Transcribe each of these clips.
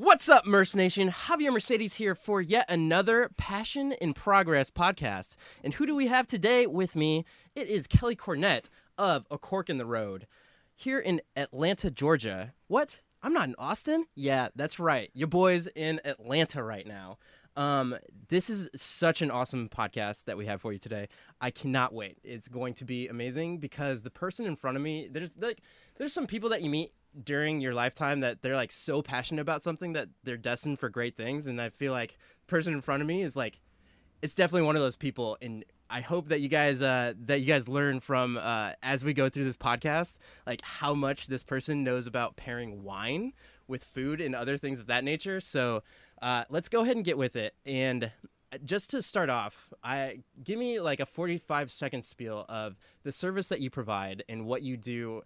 What's up, Merce Nation? Javier Mercedes here for yet another Passion in Progress podcast. And who do we have today with me? It is Kelly Cornett of A Cork in the Road here in Atlanta, Georgia. What? I'm not in Austin? Yeah, that's right. Your boy's in Atlanta right now. Um, this is such an awesome podcast that we have for you today. I cannot wait. It's going to be amazing because the person in front of me, there's like, there's some people that you meet during your lifetime that they're like so passionate about something that they're destined for great things. And I feel like person in front of me is like, it's definitely one of those people. And I hope that you guys, uh, that you guys learn from uh, as we go through this podcast, like how much this person knows about pairing wine with food and other things of that nature. So uh, let's go ahead and get with it. And just to start off, I give me like a 45 second spiel of the service that you provide and what you do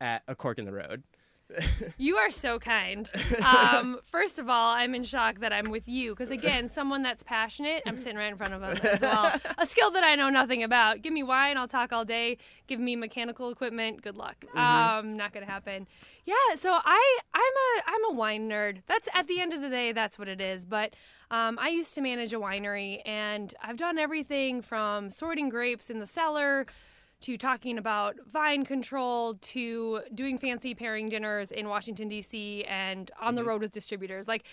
at a cork in the road. You are so kind. Um, first of all, I'm in shock that I'm with you because, again, someone that's passionate, I'm sitting right in front of them as well. A skill that I know nothing about. Give me wine, I'll talk all day. Give me mechanical equipment, good luck. Um, not gonna happen. Yeah, so I, I'm a, I'm a wine nerd. That's at the end of the day, that's what it is. But um, I used to manage a winery, and I've done everything from sorting grapes in the cellar to talking about vine control to doing fancy pairing dinners in Washington, D.C., and on the road with distributors. Like,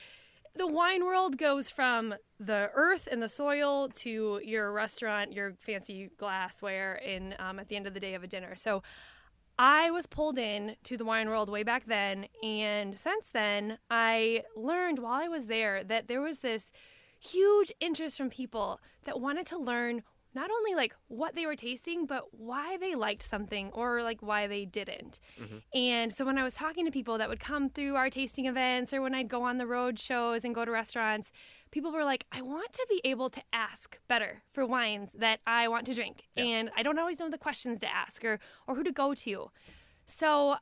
the wine world goes from the earth and the soil to your restaurant, your fancy glassware in um, at the end of the day of a dinner. So I was pulled in to the wine world way back then, and since then I learned while I was there that there was this huge interest from people that wanted to learn not only like what they were tasting, but why they liked something or like why they didn't. Mm-hmm. And so when I was talking to people that would come through our tasting events or when I'd go on the road shows and go to restaurants, people were like, I want to be able to ask better for wines that I want to drink. And I don't always know the questions to ask or or who to go to. So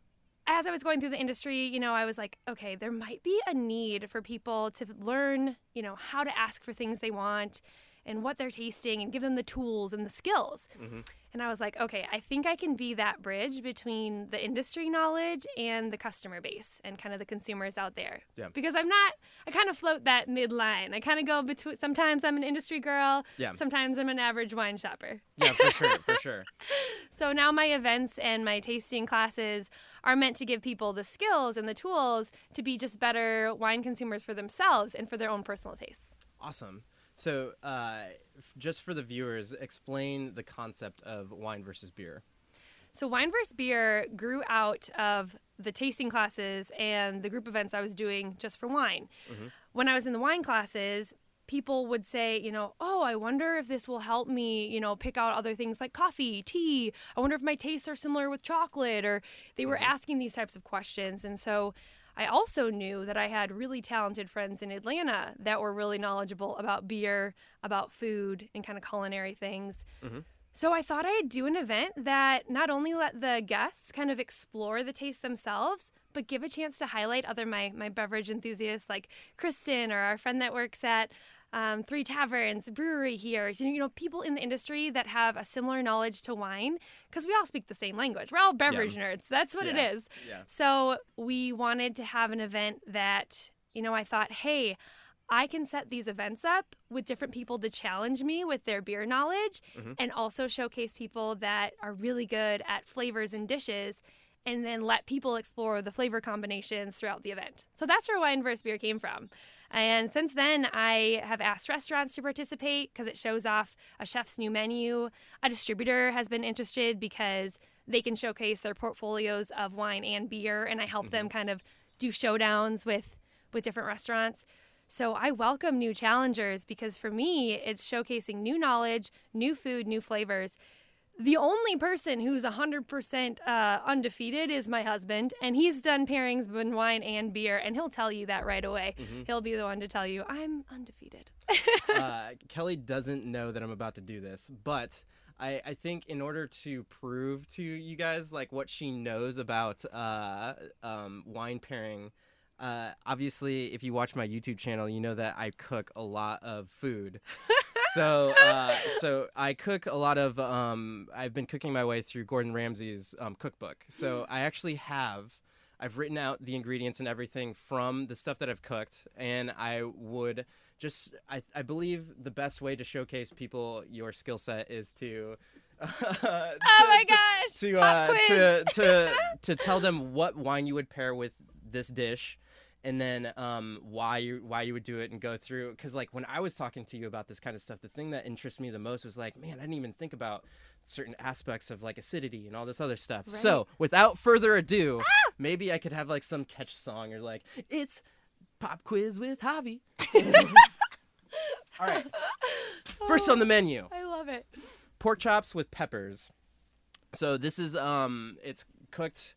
as I was going through the industry, you know, I was like, okay, there might be a need for people to learn, you know, how to ask for things they want and what they're tasting and give them the tools and the skills. Mm-hmm. And I was like, okay, I think I can be that bridge between the industry knowledge and the customer base and kind of the consumers out there. Yeah. Because I'm not, I kind of float that midline. I kind of go between, sometimes I'm an industry girl, Yeah. sometimes I'm an average wine shopper. Yeah, for sure, for sure. So now my events and my tasting classes are meant to give people the skills and the tools to be just better wine consumers for themselves and for their own personal tastes. Awesome. So, uh, f- just for the viewers, explain the concept of wine versus beer. So Wine versus Beer grew out of the tasting classes and the group events I was doing just for wine. When I was in the wine classes, people would say, you know, oh, I wonder if this will help me, you know, pick out other things like coffee, tea. I wonder if my tastes are similar with chocolate or they were asking these types of questions. And so I also knew that I had really talented friends in Atlanta that were really knowledgeable about beer, about food, and kind of culinary things. Mm-hmm. So I thought I'd do an event that not only let the guests kind of explore the taste themselves, but give a chance to highlight other my my beverage enthusiasts like Kristen or our friend that works at um, Three Taverns Brewery here. So, you know, people in the industry that have a similar knowledge to wine because we all speak the same language. We're all beverage nerds. That's what Yeah. it is. Yeah. So we wanted to have an event that, you know, I thought, hey, I can set these events up with different people to challenge me with their beer knowledge and also showcase people that are really good at flavors and dishes and then let people explore the flavor combinations throughout the event. So that's where Wine vs. Beer came from. And since then, I have asked restaurants to participate because it shows off a chef's new menu. A distributor has been interested because they can showcase their portfolios of wine and beer, and I help them mm-hmm. kind of do showdowns with with different restaurants. So I welcome new challengers because for me, it's showcasing new knowledge, new food, new flavors. The only person who's 100% uh, undefeated is my husband, and he's done pairings with wine and beer, and he'll tell you that right away. He'll be the one to tell you, I'm undefeated. uh, Kelly doesn't know that I'm about to do this, but I, I think in order to prove to you guys like what she knows about uh, um, wine pairing, uh, obviously if you watch my YouTube channel, you know that I cook a lot of food. so uh, so I cook a lot of um, I've been cooking my way through Gordon Ramsay's um, cookbook. So I actually have. I've written out the ingredients and everything from the stuff that I've cooked, and I would just I, I believe the best way to showcase people your skill set is to oh my gosh to uh, to to to tell them what wine you would pair with this dish and then um, why you why you would do it and go through because like when I was talking to you about this kind of stuff, the thing that interests me the most was like, man, I didn't even think about certain aspects of like acidity and all this other stuff. Right. So without further ado, ah! maybe I could have like some catch song or like it's pop quiz with Javi. all right, first on the menu. I love it. Pork chops with peppers. So this is um, it's cooked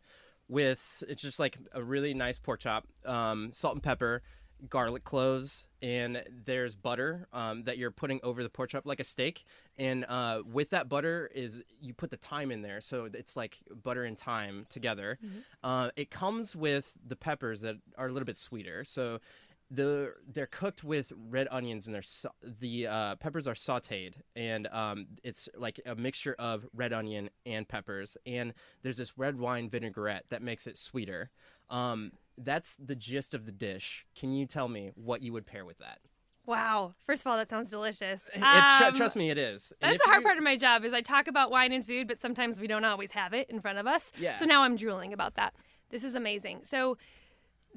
with it's just like a really nice pork chop, um, salt and pepper, garlic cloves, and there's butter um, that you're putting over the pork chop like a steak. And uh, with that butter is you put the thyme in there, so it's like butter and thyme together. Mm-hmm. Uh, it comes with the peppers that are a little bit sweeter. So the they're cooked with red onions and they're the uh, peppers are sautéed and um, it's like a mixture of red onion and peppers and there's this red wine vinaigrette that makes it sweeter. Um, that's the gist of the dish. Can you tell me what you would pair with that? Wow. First of all, that sounds delicious. Um, tr- trust me, it is. That's the hard part of my job is I talk about wine and food, but sometimes we don't always have it in front of us. Yeah. So now I'm drooling about that. This is amazing. So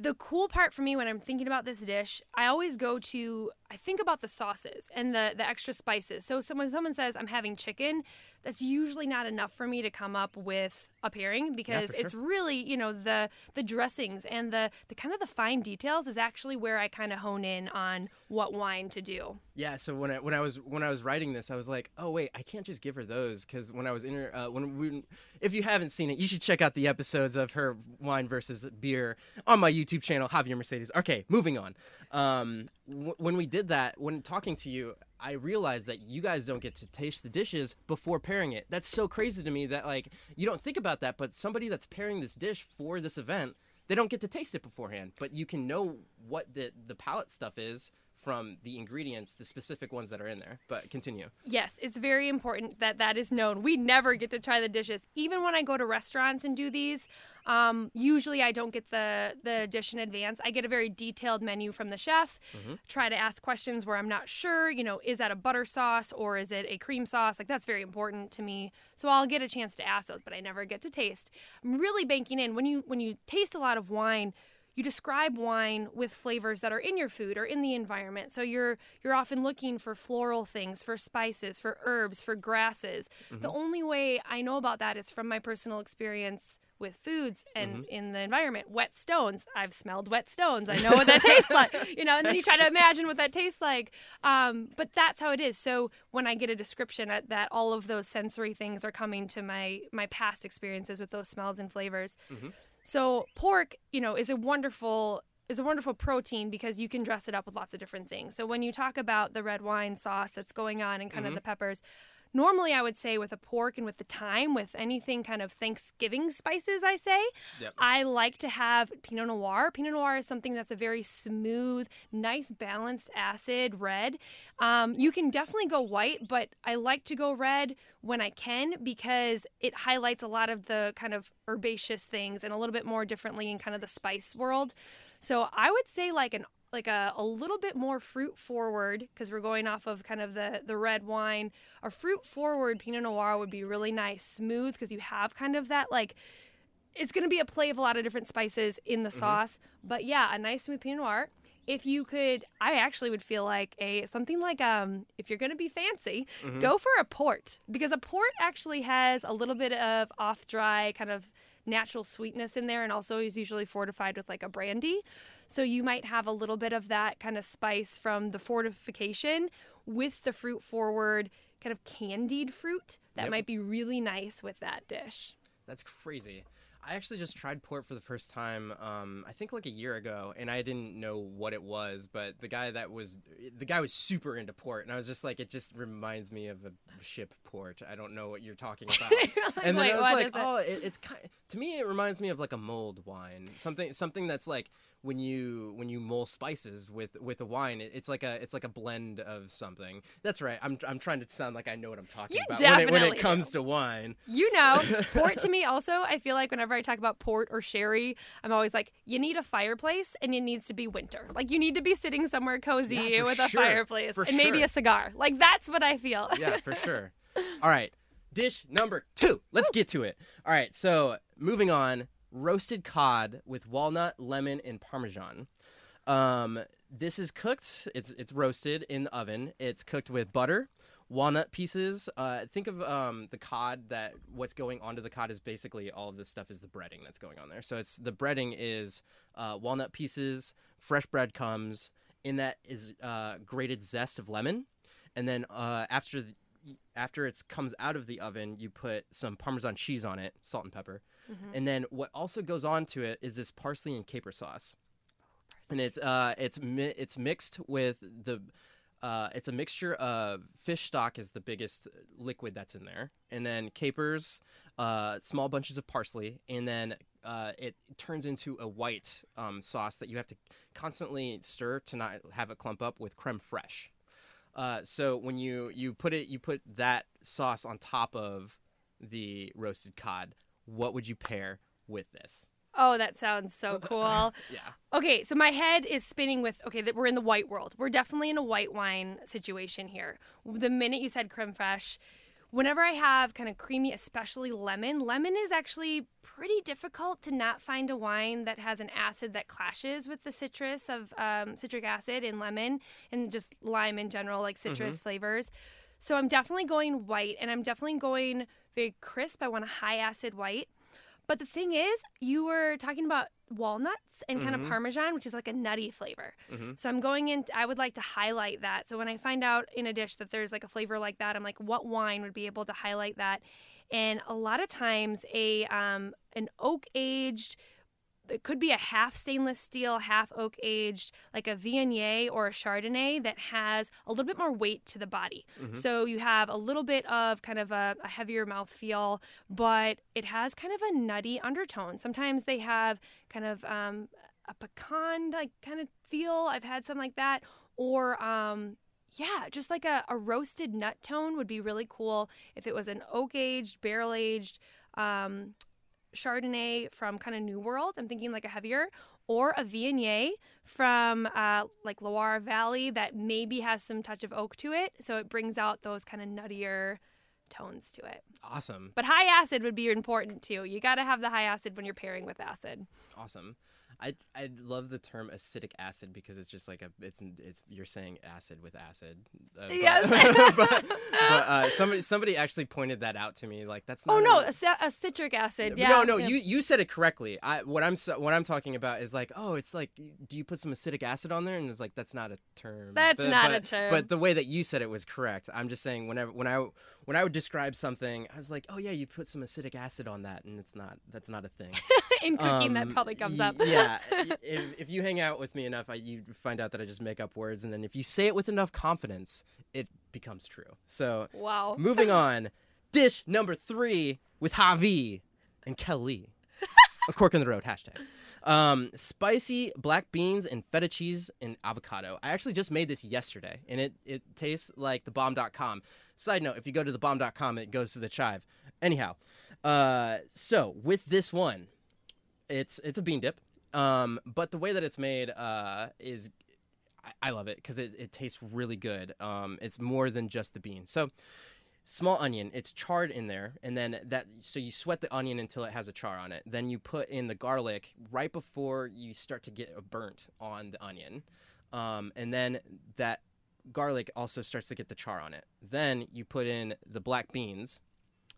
the cool part for me when I'm thinking about this dish, I always go to I think about the sauces and the the extra spices. So when someone says I'm having chicken, that's usually not enough for me to come up with a pairing because yeah, it's sure. really you know the the dressings and the the kind of the fine details is actually where I kind of hone in on what wine to do. Yeah. So when I when I was when I was writing this, I was like, oh wait, I can't just give her those because when I was in her uh, when we if you haven't seen it, you should check out the episodes of her wine versus beer on my YouTube channel, Javier Mercedes. Okay, moving on. Um, w- when we did that, when talking to you, I realized that you guys don't get to taste the dishes before pairing it. That's so crazy to me that like you don't think about that, but somebody that's pairing this dish for this event, they don't get to taste it beforehand. But you can know what the the palate stuff is from the ingredients, the specific ones that are in there. But continue. Yes, it's very important that that is known. We never get to try the dishes. Even when I go to restaurants and do these, um, usually I don't get the the dish in advance. I get a very detailed menu from the chef. Mm-hmm. Try to ask questions where I'm not sure. You know, is that a butter sauce or is it a cream sauce? Like that's very important to me. So I'll get a chance to ask those, but I never get to taste. I'm really banking in when you when you taste a lot of wine you describe wine with flavors that are in your food or in the environment. So you're you're often looking for floral things, for spices, for herbs, for grasses. Mm-hmm. The only way I know about that is from my personal experience with foods and mm-hmm. in the environment. Wet stones. I've smelled wet stones. I know what that tastes like. You know, and then you try to imagine what that tastes like. Um, but that's how it is. So when I get a description at that all of those sensory things are coming to my my past experiences with those smells and flavors. Mm-hmm. So pork, you know, is a wonderful is a wonderful protein because you can dress it up with lots of different things. So when you talk about the red wine sauce that's going on and kind mm-hmm. of the peppers, normally I would say with a pork and with the thyme, with anything kind of Thanksgiving spices, I say, yep. I like to have Pinot Noir. Pinot Noir is something that's a very smooth, nice, balanced acid red. Um, you can definitely go white, but I like to go red when I can because it highlights a lot of the kind of herbaceous things and a little bit more differently in kind of the spice world. So I would say like an like a, a little bit more fruit forward because we're going off of kind of the the red wine. A fruit forward pinot noir would be really nice smooth because you have kind of that like it's going to be a play of a lot of different spices in the mm-hmm. sauce. But yeah a nice smooth pinot noir. If you could i actually would feel like a something like um if you're going to be fancy mm-hmm. go for a port. Because a port actually has a little bit of off dry kind of natural sweetness in there and also is usually fortified with like a brandy so you might have a little bit of that kind of spice from the fortification with the fruit forward kind of candied fruit that yep. might be really nice with that dish. That's crazy. I actually just tried port for the first time, um, I think like a year ago, and I didn't know what it was. But the guy that was the guy was super into port, and I was just like, it just reminds me of a ship port. I don't know what you're talking about. like, and then I was like, oh, it, it's kind. To me, it reminds me of like a mulled wine, something something that's like when you when you mull spices with with a wine, it, it's like a it's like a blend of something. That's right. I'm I'm trying to sound like I know what I'm talking You about when it, when it comes do. to wine. You know, port to me also, I feel like whenever I talk about port or sherry, I'm always like, you need a fireplace and it needs to be winter. Like, you need to be sitting somewhere cozy Yeah, with a fireplace For and maybe a cigar. Like, that's what I feel. yeah, for sure. All right, dish number two. Let's get to it. All right, so moving on, roasted cod with walnut, lemon, and parmesan. Um, this is cooked. It's it's roasted in the oven. It's cooked with butter, walnut pieces. Uh, think of um, the cod that what's going onto the cod is basically all of this stuff is the breading that's going on there. So it's the breading is uh, walnut pieces, fresh breadcrumbs. In that is uh, grated zest of lemon, and then uh, after the, after it comes out of the oven, you put some Parmesan cheese on it, salt and pepper, and then what also goes on to it is this parsley and caper sauce, and it's uh it's mi- it's mixed with the. Uh, it's a mixture of fish stock is the biggest liquid that's in there, and then capers, uh, small bunches of parsley, and then uh, it turns into a white um, sauce that you have to constantly stir to not have it clump up with creme fraiche. Uh, so when you you put it, you put that sauce on top of the roasted cod. What would you pair with this? Oh, that sounds so cool. Yeah. Okay, so my head is spinning with okay, that we're in the white world. We're definitely in a white wine situation here. The minute you said creme fraiche, whenever I have kind of creamy, especially lemon, lemon is actually pretty difficult to not find a wine that has an acid that clashes with the citrus of um, citric acid in lemon and just lime in general, like citrus flavors. So I'm definitely going white, and I'm definitely going very crisp. I want a high acid white. But the thing is, you were talking about walnuts and kind of parmesan, which is like a nutty flavor. So I'm going in, I would like to highlight that. So when I find out in a dish that there's like a flavor like that, I'm like, what wine would be able to highlight that? And a lot of times, a um, an oak aged it could be a half stainless steel, half oak aged, like a Viognier or a Chardonnay that has a little bit more weight to the body. So you have a little bit of kind of a, a heavier mouth feel, but it has kind of a nutty undertone. Sometimes they have kind of um, a pecan like kind of feel. I've had some like that, or um, yeah, just like a, a roasted nut tone would be really cool if it was an oak aged, barrel aged. Um, Chardonnay from kind of New World. I'm thinking like a heavier, or a Viognier from uh, like Loire Valley that maybe has some touch of oak to it, so it brings out those kind of nuttier tones to it. Awesome. But high acid would be important too. You got to have the high acid when you're pairing with acid. Awesome. I I love the term acidic acid because it's just like a it's it's you're saying acid with acid. Uh, but- Yes. but but uh, somebody somebody actually pointed that out to me. Like that's not Oh no, a, a citric acid. Yeah. no, no, yeah. you you said it correctly. I what I'm what I'm talking about is like, oh, it's like, do you put some acidic acid on there? And it's like that's not a term. That's But- not a term. But the way that you said it was correct. I'm just saying whenever when I when I would describe something, I was like, oh yeah, you put some acidic acid on that, and it's not that's not a thing. in cooking that Um, probably comes y- up. yeah, if, if you hang out with me enough, I, you find out that I just make up words, and then if you say it with enough confidence, it becomes true. So wow. moving on, dish number three with Javi and Kelly. A cork in the road hashtag. Um, spicy black beans and feta cheese and avocado. I actually just made this yesterday, and it it tastes like the bomb.com. Side note: If you go to the bomb.com, it goes to the chive. Anyhow, uh, so with this one, it's it's a bean dip. Um, but the way that it's made uh, is I, I love it because it, it tastes really good. Um, it's more than just the bean. So small onion, it's charred in there, and then that so you sweat the onion until it has a char on it. Then you put in the garlic right before you start to get a burnt on the onion, um, and then that garlic also starts to get the char on it. Then you put in the black beans.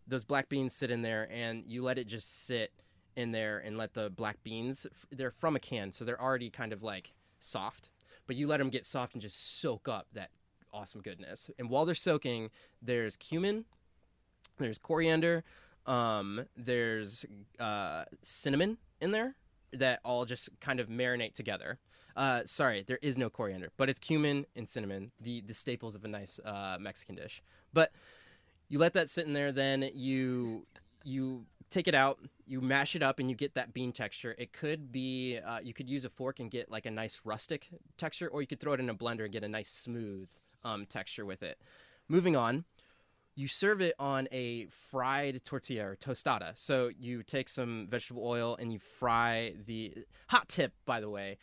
Those black beans sit in there, and you let it just sit in there and let the black beans. They're from a can, so they're already kind of like soft. But you let them get soft and just soak up that awesome goodness. And while they're soaking, there's cumin, there's coriander, um, there's uh, cinnamon in there that all just kind of marinate together. Uh, sorry, there is no coriander, but it's cumin and cinnamon, the the staples of a nice uh, Mexican dish. But you let that sit in there, then you you take it out, you mash it up, and you get that bean texture. It could be uh, you could use a fork and get like a nice rustic texture, or you could throw it in a blender and get a nice smooth um, texture with it. Moving on, you serve it on a fried tortilla or tostada. So you take some vegetable oil and you fry the hot tip, by the way.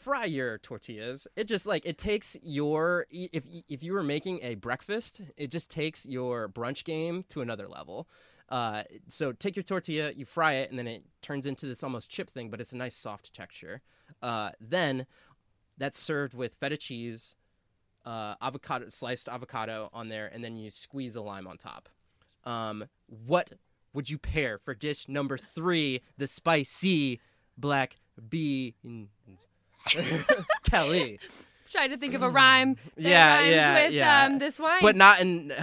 Fry your tortillas. It just like it takes your if if you were making a breakfast, it just takes your brunch game to another level. Uh, so take your tortilla, you fry it, and then it turns into this almost chip thing, but it's a nice soft texture. Uh, then that's served with feta cheese, uh, avocado, sliced avocado on there, and then you squeeze a lime on top. Um, what would you pair for dish number three? The spicy black beans. Kelly, Trying to think of a rhyme that Yeah, rhymes yeah, with yeah. Um, this wine. but not in.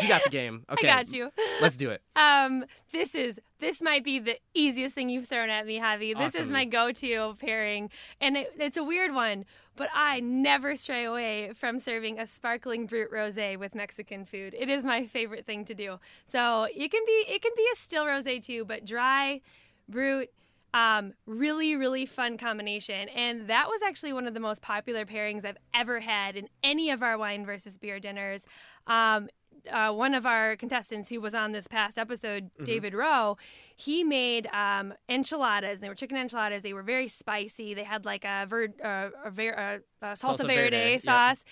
you got the game. Okay, I got you. Let's do it. Um, this is this might be the easiest thing you've thrown at me, Javi. This is my go-to pairing, and it, it's a weird one, but I never stray away from serving a sparkling brut rosé with Mexican food. It is my favorite thing to do. So it can be it can be a still rosé too, but dry, brut. Um, really, really fun combination. And that was actually one of the most popular pairings I've ever had in any of our wine versus beer dinners. Um, uh, one of our contestants who was on this past episode, David Rowe, he made um, enchiladas. And they were chicken enchiladas. They were very spicy. They had like a, ver- uh, a, ver- uh, a salsa, Salsa verde, verde, yep. sauce.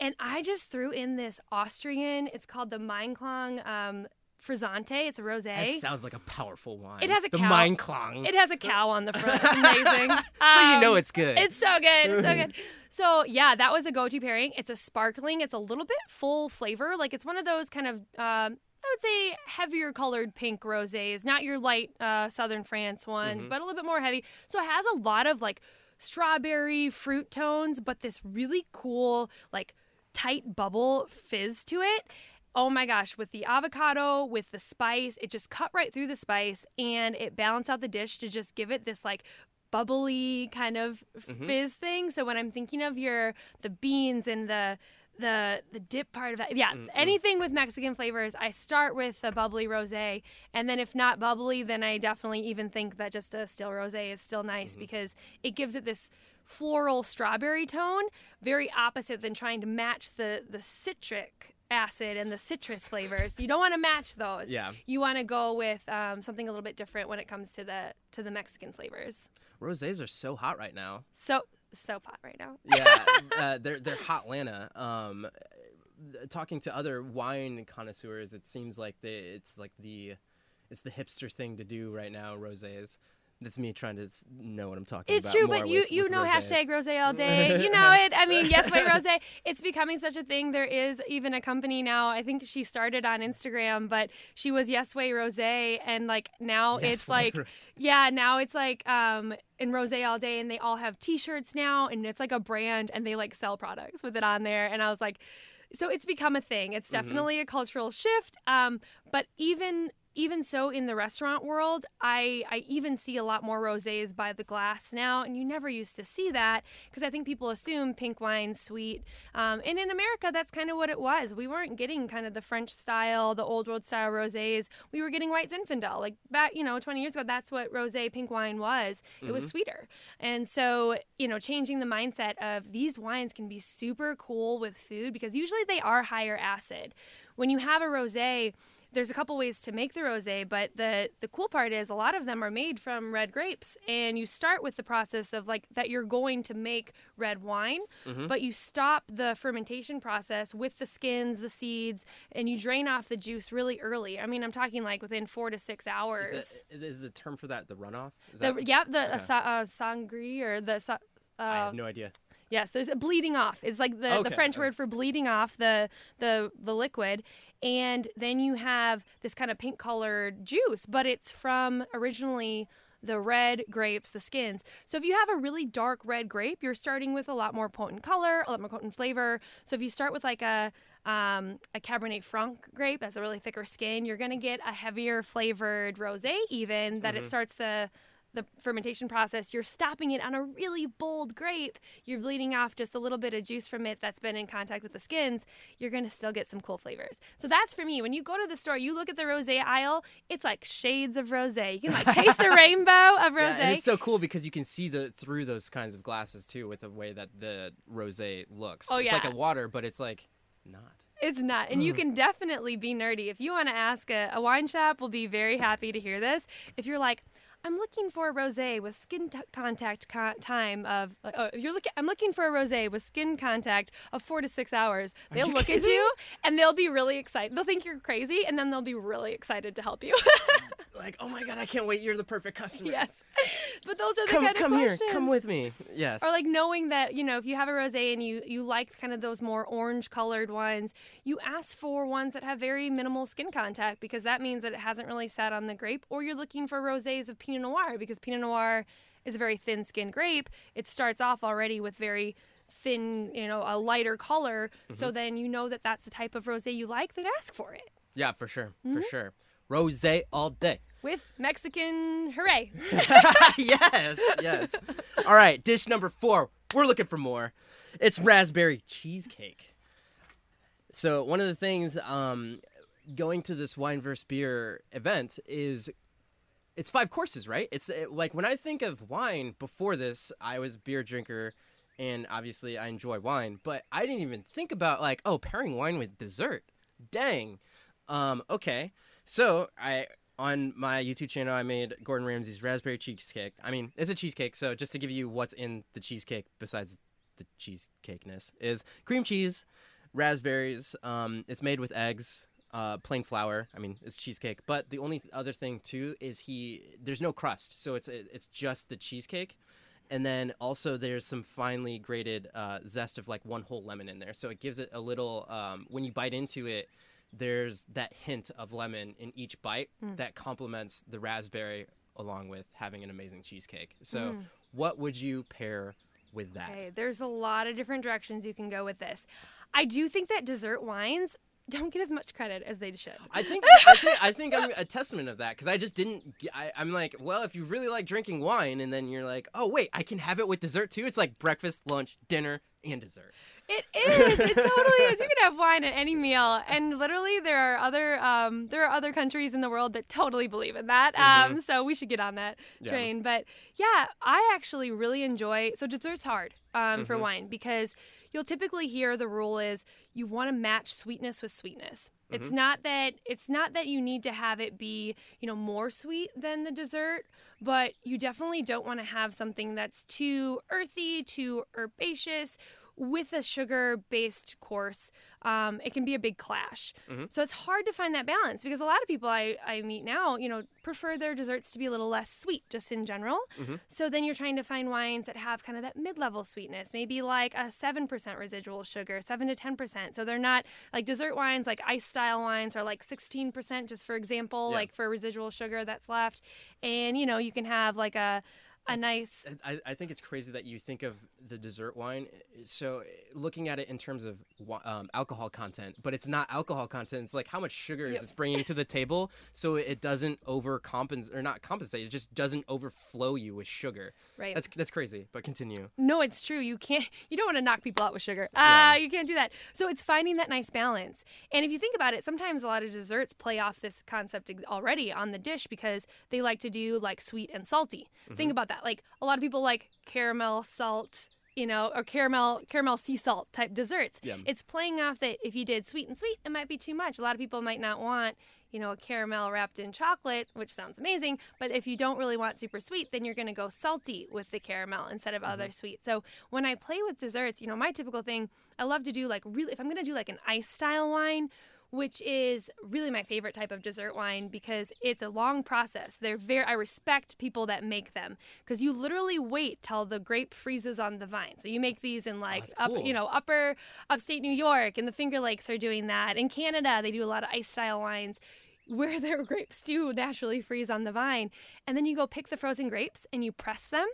And I just threw in this Austrian. It's called the Meinklang um, Frizzante. It's a rosé. That sounds like a powerful wine. It has a the cow. Meinklang. It has a cow on the front. It's amazing. so you know Um, it's good. It's so good. It's so good. So yeah, that was a go-to pairing. It's a sparkling. It's a little bit full flavor. Like it's one of those kind of um, I would say heavier colored pink rosés, not your light uh, Southern France ones, Mm-hmm. but a little bit more heavy. So it has a lot of like strawberry fruit tones, but this really cool like tight bubble fizz to it. Oh my gosh, with the avocado, with the spice, it just cut right through the spice and it balanced out the dish to just give it this like bubbly kind of mm-hmm. fizz thing. So when I'm thinking of your the beans and the the the dip part of that, yeah, mm-hmm. anything with Mexican flavors, I start with a bubbly rosé, and then if not bubbly, then I definitely even think that just a still rosé is still nice mm-hmm. because it gives it this floral strawberry tone, very opposite than trying to match the the citric acid and the citrus flavors. You don't want to match those. Yeah. You want to go with um, something a little bit different when it comes to the to the Mexican flavors. Rosés are so hot right now. So so pot right now. Yeah, uh, they're they're Hotlanta. Um, talking to other wine connoisseurs, it seems like the it's like the it's the hipster thing to do right now. Rosés. That's me trying to know what I'm talking It's about. It's true, but you with- you with know rosés. hashtag rose all day. You know it. I mean, yes way rose. It's becoming such a thing. There is even a company now. I think she started on Instagram, but she was yes way rose, and like now Yes it's like Rosé. yeah, now it's like um in rose all day, and they all have T-shirts now, and it's like a brand, and they like sell products with it on there. And I was like, so it's become a thing. It's Mm-hmm. definitely a cultural shift. Um, but even even so in the restaurant world, I I even see a lot more rosés by the glass now, and you never used to see that because I think people assume pink wine sweet. Um, and in America, that's kind of what it was. We weren't getting kind of the French style, the old world style rosés. We were getting white Zinfandel. Like back, you know, 20 years ago, that's what rosé pink wine was. It was sweeter. And so, you know, changing the mindset of these wines can be super cool with food because usually they are higher acid. When you have a rosé, there's a couple ways to make the rosé, but the the cool part is a lot of them are made from red grapes, and you start with the process of like that you're going to make red wine, but you stop the fermentation process with the skins, the seeds, and you drain off the juice really early. I mean, I'm talking like within four to six hours. Is, that, is the term for that the runoff? Is the, that, yeah, the uh, okay. sa- uh, sangri or the sa- I uh, have no idea. Yes, there's a bleeding off. It's like the, the French okay. word for bleeding off the the the liquid, and then you have this kind of pink colored juice, but it's from originally the red grapes, the skins. So if you have a really dark red grape, you're starting with a lot more potent color, a lot more potent flavor. So if you start with like a um, a Cabernet Franc grape has a really thicker skin, you're gonna get a heavier flavored rosé, even that it starts the the fermentation process, you're stopping it on a really bold grape. You're bleeding off just a little bit of juice from it that's been in contact with the skins. You're going to still get some cool flavors. So that's for me. When you go to the store, you look at the rosé aisle, it's like shades of rosé. You can like taste the rainbow of rosé. Yeah, and it's so cool because you can see the through those kinds of glasses too with the way that the rosé looks. Oh, It's like a water, but it's like not. It's not. And you mm. can definitely be nerdy. If you want to ask a, a wine shop, we'll be very happy to hear this. If you're like, I'm looking for a rosé with skin t- contact co- time of. Uh, oh, you're looking. I'm looking for a rosé with skin contact of four to six hours. They'll look at you and they'll be really excited. They'll think you're crazy, and then they'll be really excited to help you. Like, oh my god, I can't wait! You're the perfect customer. yes, but those are the Come, kind come of here. questions. Come with me. Yes. Or like knowing that you know if you have a rosé and you you like kind of those more orange colored wines, you ask for ones that have very minimal skin contact because that means that it hasn't really sat on the grape. Or you're looking for rosés of Pinot Noir because Pinot Noir is a very thin skinned grape. It starts off already with very thin, you know, a lighter color. Mm-hmm. So then you know that that's the type of rosé you like. They'd ask for it yeah, for sure, Mm-hmm. for sure. Rosé all day. With Mexican hooray. yes, yes. All right, dish number four. We're looking for more. It's raspberry cheesecake. So one of the things um, going to this wine versus beer event is it's five courses, right? It's uh, like when I think of wine before this, I was beer drinker, and obviously I enjoy wine, but I didn't even think about like oh pairing wine with dessert. Dang. Um, okay. So I on my YouTube channel I made Gordon Ramsay's raspberry cheesecake. I mean, it's a cheesecake, so just to give you what's in the cheesecake besides the cheesecakeness is cream cheese, raspberries. Um, it's made with eggs, uh, plain flour. I mean, it's cheesecake. But the only other thing too is he there's no crust, so it's it's just the cheesecake. And then also there's some finely grated uh, zest of like one whole lemon in there, so it gives it a little. Um, when you bite into it, there's that hint of lemon in each bite hmm. that complements the raspberry along with having an amazing cheesecake. So, hmm. what would you pair with that? Okay, there's a lot of different directions you can go with this. I do think that dessert wines don't get as much credit as they should. I think I think, I think I'm a testament of that because I just didn't. I, am like, well, if you really like drinking wine, and then you're like, oh wait, I can have it with dessert too. It's like breakfast, lunch, dinner, and dessert. It is. It totally is. You can have wine at any meal, and literally, there are other um, there are other countries in the world that totally believe in that. Um, so we should get on that Yeah. train. But yeah, I actually really enjoy. So dessert's hard um, for wine because you'll typically hear the rule is you want to match sweetness with sweetness. It's not that it's not that you need to have it be, you know, more sweet than the dessert, but you definitely don't want to have something that's too earthy, too herbaceous with a sugar based course, um, it can be a big clash. So it's hard to find that balance because a lot of people I, I meet now, you know, prefer their desserts to be a little less sweet just in general. So then you're trying to find wines that have kind of that mid level sweetness, maybe like a 7% residual sugar, 7 to 10%. So they're not like dessert wines, like ice style wines are like 16%, just for example, Yeah. like for residual sugar that's left. And, you know, you can have like a, a nice I, I think it's crazy that you think of the dessert wine. So looking at it in terms of um, alcohol content, but it's not alcohol content. It's like how much sugar is it bringing to the table, so it doesn't overcompensate or not compensate. It just doesn't overflow you with sugar. Right. That's that's crazy. But continue. No, it's true. You can't. You don't want to knock people out with sugar. Ah, you can't do that. So it's finding that nice balance. And if you think about it, sometimes a lot of desserts play off this concept already on the dish because they like to do like sweet and salty. Think about that. Like a lot of people like caramel salt. You know, or caramel, caramel sea salt type desserts. Yeah. It's playing off that if you did sweet and sweet, it might be too much. A lot of people might not want, you know, a caramel wrapped in chocolate, which sounds amazing. But if you don't really want super sweet, then you're going to go salty with the caramel instead of other mm-hmm. sweet. So when I play with desserts, you know, my typical thing, I love to do like really, if I'm going to do like an ice style wine, which is really my favorite type of dessert wine because it's a long process. They're very I respect people that make them because you literally wait till the grape freezes on the vine. So you make these in oh, like that's up, you know, upper upstate New York and the Finger Lakes are doing that. In Canada, they do a lot of ice style wines where their grapes do naturally freeze on the vine. And then you go pick the frozen grapes and you press them.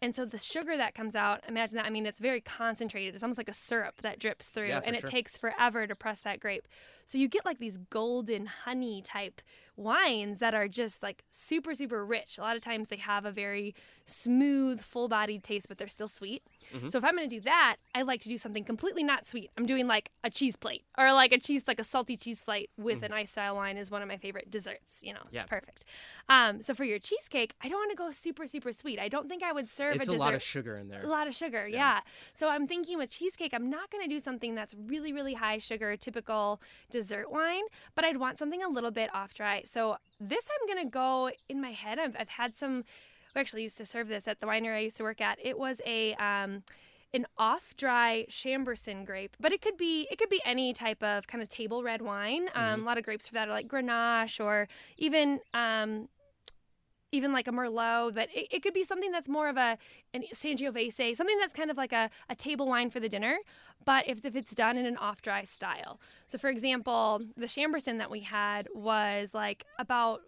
And so the sugar that comes out, imagine that. I mean, it's very concentrated. It's almost like a syrup that drips through, Yeah, and it sure. takes forever to press that grape. So you get like these golden honey type wines that are just like super, super rich. A lot of times they have a very smooth, full bodied taste, but they're still sweet. Mm-hmm. So if I'm going to do that, I like to do something completely not sweet. I'm doing like a cheese plate or like a cheese, like a salty cheese plate with an ice style wine is one of my favorite desserts. You know, Mm-hmm. Yeah. it's perfect. Um, so for your cheesecake, I don't want to go super, super sweet. I don't think I would serve It's a a lot of sugar in there. A lot of sugar, yeah. So I'm thinking with cheesecake, I'm not going to do something that's really, really high sugar, typical dessert wine, but I'd want something a little bit off dry. So this I'm going to go in my head. I've, I've had some, we actually used to serve this at the winery I used to work at. It was a, um, an off-dry Chambourcin grape, but it could be it could be any type of kind of table red wine. Um, a lot of grapes for that are like Grenache or even um, even like a Merlot, but it, it could be something that's more of a an Sangiovese, something that's kind of like a, a table wine for the dinner, but if, if it's done in an off dry style. So, for example, the Chambourcin that we had was like about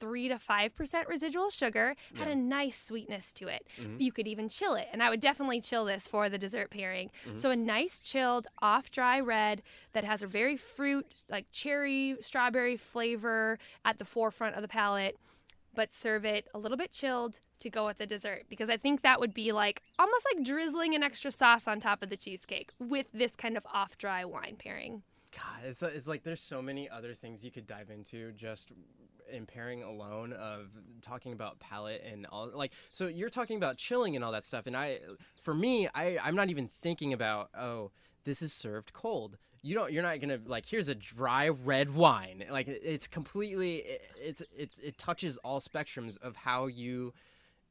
three to five percent residual sugar, had a nice sweetness to it. Mm-hmm. You could even chill it, and I would definitely chill this for the dessert pairing. Mm-hmm. So, a nice chilled off dry red that has a very fruit, like cherry, strawberry flavor at the forefront of the palate but serve it a little bit chilled to go with the dessert because I think that would be like almost like drizzling an extra sauce on top of the cheesecake with this kind of off dry wine pairing. God, it's, it's like there's so many other things you could dive into just in pairing alone of talking about palate and all like so you're talking about chilling and all that stuff and I for me I I'm not even thinking about oh this is served cold you don't you're not gonna like here's a dry red wine. Like it's completely it, it's it's it touches all spectrums of how you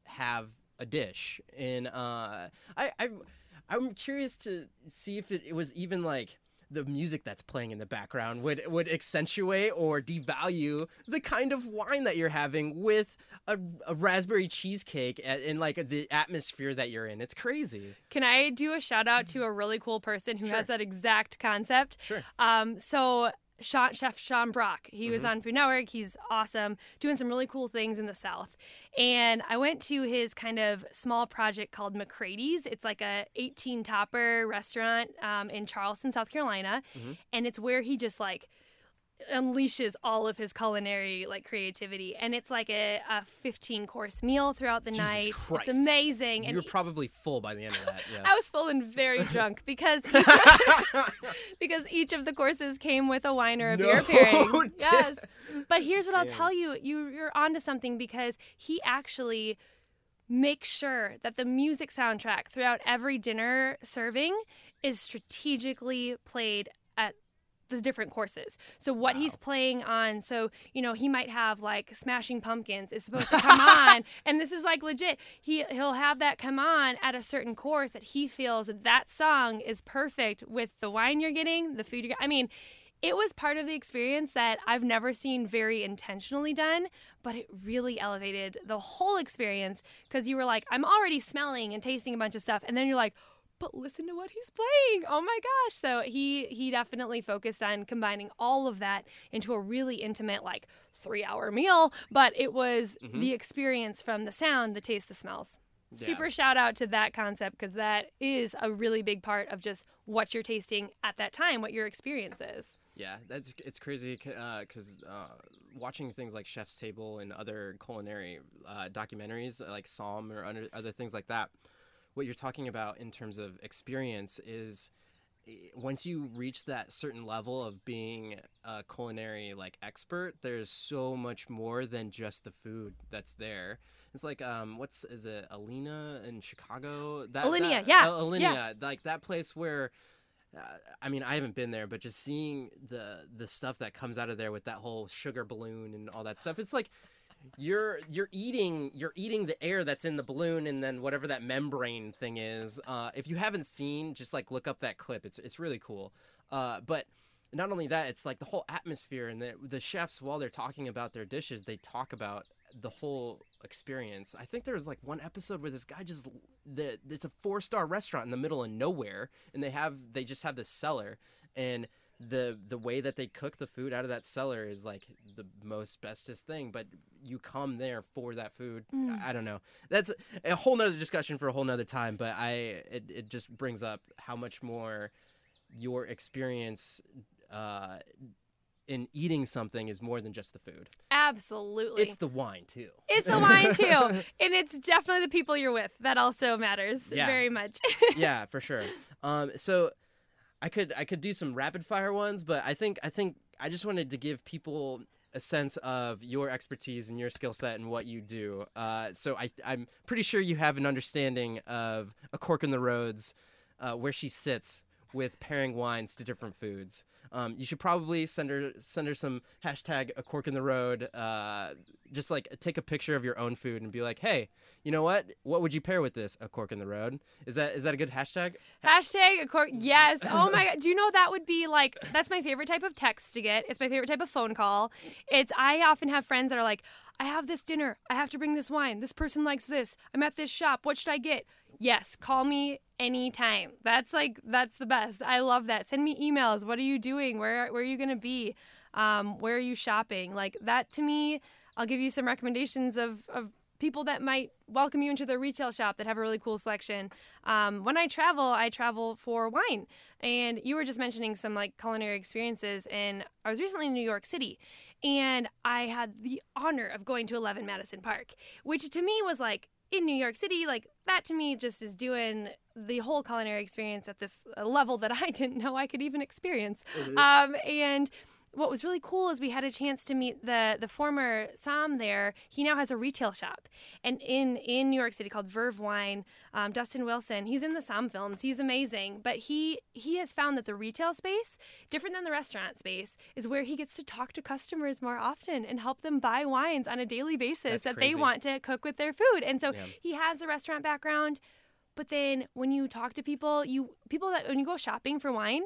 have a dish. And uh I I I'm curious to see if it, it was even like the music that's playing in the background would would accentuate or devalue the kind of wine that you're having with a, a raspberry cheesecake in like the atmosphere that you're in. It's crazy. Can I do a shout out to a really cool person who has that exact concept? Sure. Um, so Sean, Chef Sean Brock, he was on Food Network. He's awesome, doing some really cool things in the South. And I went to his kind of small project called McCrady's. It's like a 18 topper restaurant um, in Charleston, South Carolina, and it's where he just like unleashes all of his culinary like creativity and it's like a, a 15 course meal throughout the Jesus night Christ. it's amazing and You're probably full by the end of that. Yeah. I was full and very drunk because each, because each of the courses came with a wine or a beer pairing. Yes, but here's what I'll tell you: you you're onto something because he actually makes sure that the music soundtrack throughout every dinner serving is strategically played at the different courses. So what he's playing on, so you know, he might have like Smashing Pumpkins is supposed to come on, and this is like legit. He he'll have that come on at a certain course that he feels that that song is perfect with the wine you're getting, the food you're. I mean. It was part of the experience that I've never seen very intentionally done, but it really elevated the whole experience because you were like, I'm already smelling and tasting a bunch of stuff, and then you're like, but listen to what he's playing. Oh my gosh. So he he definitely focused on combining all of that into a really intimate like 3-hour meal, but it was the experience from the sound, the taste, the smells. Yeah. Super shout out to that concept because that is a really big part of just what you're tasting at that time, what your experience is. Yeah, that's it's crazy because uh, watching things like Chef's Table and other culinary uh, documentaries like Somm or other, other things like that, what you're talking about in terms of experience is eh, once you reach that certain level of being a culinary like expert, there's so much more than just the food that's there. It's like um, what's is it Alina in Chicago? That, Alinea, that- yeah, Alinea, yeah. like that place where uh, I mean, I haven't been there, but just seeing the the stuff that comes out of there with that whole sugar balloon and all that stuff, it's like you're you're eating you're eating the air that's in the balloon and then whatever that membrane thing is. Uh, if you haven't seen, just like look up that clip. It's it's really cool. Uh, but not only that, it's like the whole atmosphere and the the chefs while they're talking about their dishes, they talk about the whole experience. I think there was like one episode where this guy just the it's a four star restaurant in the middle of nowhere, and they have they just have this cellar, and the the way that they cook the food out of that cellar is like the most bestest thing but you come there for that food Mm. I, I don't know that's a whole nother discussion for a whole nother time but i it, it just brings up how much more your experience uh in eating something is more than just the food Absolutely. it's the wine too It's the wine too, and it's definitely the people you're with that also matters Yeah. very much. yeah, for sure. Um, so I could I could do some rapid fire ones, but I think I think I just wanted to give people a sense of your expertise and your skill set and what you do. Uh, so I I'm pretty sure you have an understanding of a cork in the roads, uh, where she sits with pairing wines to different foods. Um, you should probably send her send her some hashtag a cork in the road. Uh, just like take a picture of your own food and be like, hey, you know what? What would you pair with this? A cork in the road. Is that is that a good hashtag? Hashtag a cork. Yes. Oh my god. Do you know that would be like that's my favorite type of text to get. It's my favorite type of phone call. It's I often have friends that are like, I have this dinner. I have to bring this wine. This person likes this. I'm at this shop. What should I get? Yes, call me anytime. That's like that's the best. I love that. Send me emails. What are you doing? Where where are you gonna be? Um, where are you shopping? Like that to me. I'll give you some recommendations of of people that might welcome you into their retail shop that have a really cool selection. Um, when I travel, I travel for wine. And you were just mentioning some like culinary experiences, and I was recently in New York City, and I had the honor of going to 11 Madison Park, which to me was like in New York City, like that to me just is doing the whole culinary experience at this uh, level that I didn't know I could even experience. Um, and what was really cool is we had a chance to meet the the former somm there. He now has a retail shop, and in in New York City called Verve Wine. Um, Dustin Wilson, he's in the Somm films. He's amazing, but he he has found that the retail space, different than the restaurant space, is where he gets to talk to customers more often and help them buy wines on a daily basis That's that crazy. they want to cook with their food. And so Yeah. he has the restaurant background. But then when you talk to people, you people that when you go shopping for wine,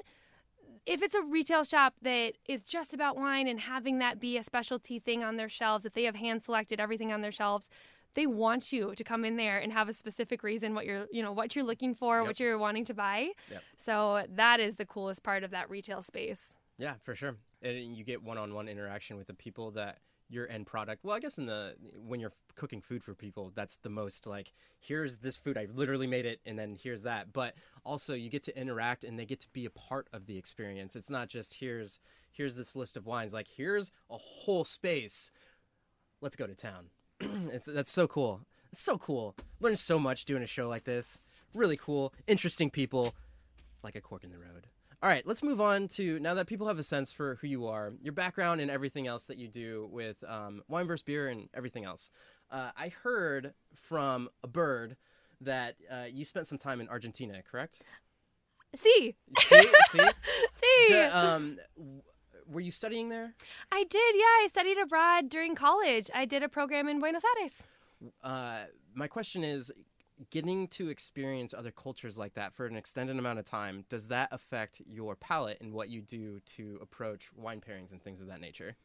if it's a retail shop that is just about wine and having that be a specialty thing on their shelves, that they have hand selected everything on their shelves, they want you to come in there and have a specific reason what you're, you know, what you're looking for, Yep. what you're wanting to buy. Yep. So that is the coolest part of that retail space. Yeah, for sure. And you get one-on-one interaction with the people that your end product. Well, I guess in the when you're cooking food for people, that's the most like here's this food I literally made it and then here's that. But also you get to interact and they get to be a part of the experience. It's not just here's here's this list of wines. Like here's a whole space. Let's go to town. it's that's so cool. It's so cool. Learn so much doing a show like this. Really cool, interesting people like a cork in the road. All right, let's move on to now that people have a sense for who you are, your background, and everything else that you do with um, wine versus beer and everything else. Uh, I heard from a bird that uh, you spent some time in Argentina, correct? See, See, see. see, D- um, w- were you studying there? I did. Yeah, I studied abroad during college. I did a program in Buenos Aires. Uh, my question is getting to experience other cultures like that for an extended amount of time does that affect your palate and what you do to approach wine pairings and things of that nature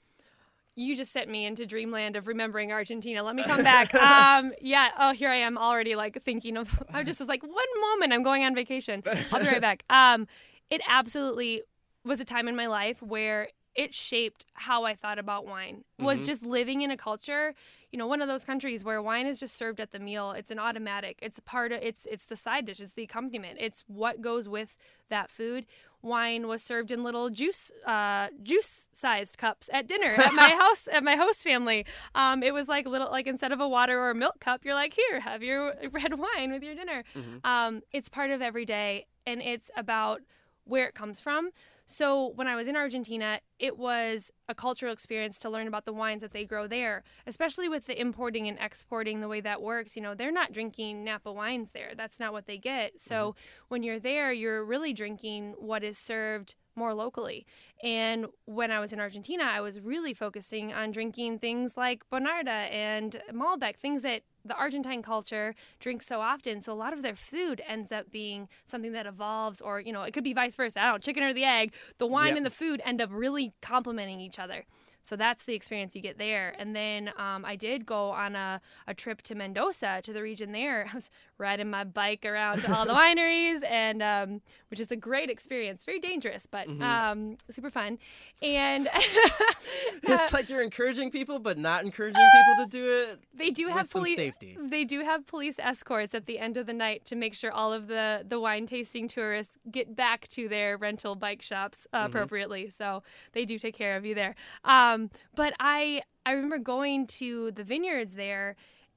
You just sent me into dreamland of remembering Argentina. Let me come back. um, yeah. Oh, here I am already like thinking of. I just was like, one moment, I'm going on vacation. I'll be right back. Um, it absolutely was a time in my life where it shaped how I thought about wine. Was Mhm. just living in a culture, you know, one of those countries where wine is just served at the meal. It's an automatic. It's a part of. It's it's the side dish. It's the accompaniment. It's what goes with that food. Wine was served in little juice uh, juice sized cups at dinner at my house at my host family. Um, it was like little like instead of a water or a milk cup, you're like here, have your red wine with your dinner. Mhm. Um, it's part of every day, and it's about where it comes from. So when I was in Argentina, it was a cultural experience to learn about the wines that they grow there, especially with the importing and exporting the way that works. You know, they're not drinking Napa wines there. That's not what they get. So mm-hmm. when you're there, you're really drinking what is served more locally. And when I was in Argentina, I was really focusing on drinking things like Bonarda and Malbec, things that the Argentine culture drinks so often. So a lot of their food ends up being something that evolves, or, you know, it could be vice versa. I don't know, chicken or the egg. The wine Yep. and the food end up really complementing each other. So that's the experience you get there. And then um, I did go on a, a trip to Mendoza, to the region there. I was riding my bike around to all the wineries, and um, which is a great experience. Very dangerous, but Mm-hmm. um, super fun. And it's like you're encouraging people, but not encouraging people to do it. they do have police. safety. They do have police escorts at the end of the night to make sure all of the the wine tasting tourists get back to their rental bike shops uh, Mm-hmm. appropriately. So they do take care of you there. Um, but I I remember going to the vineyards there.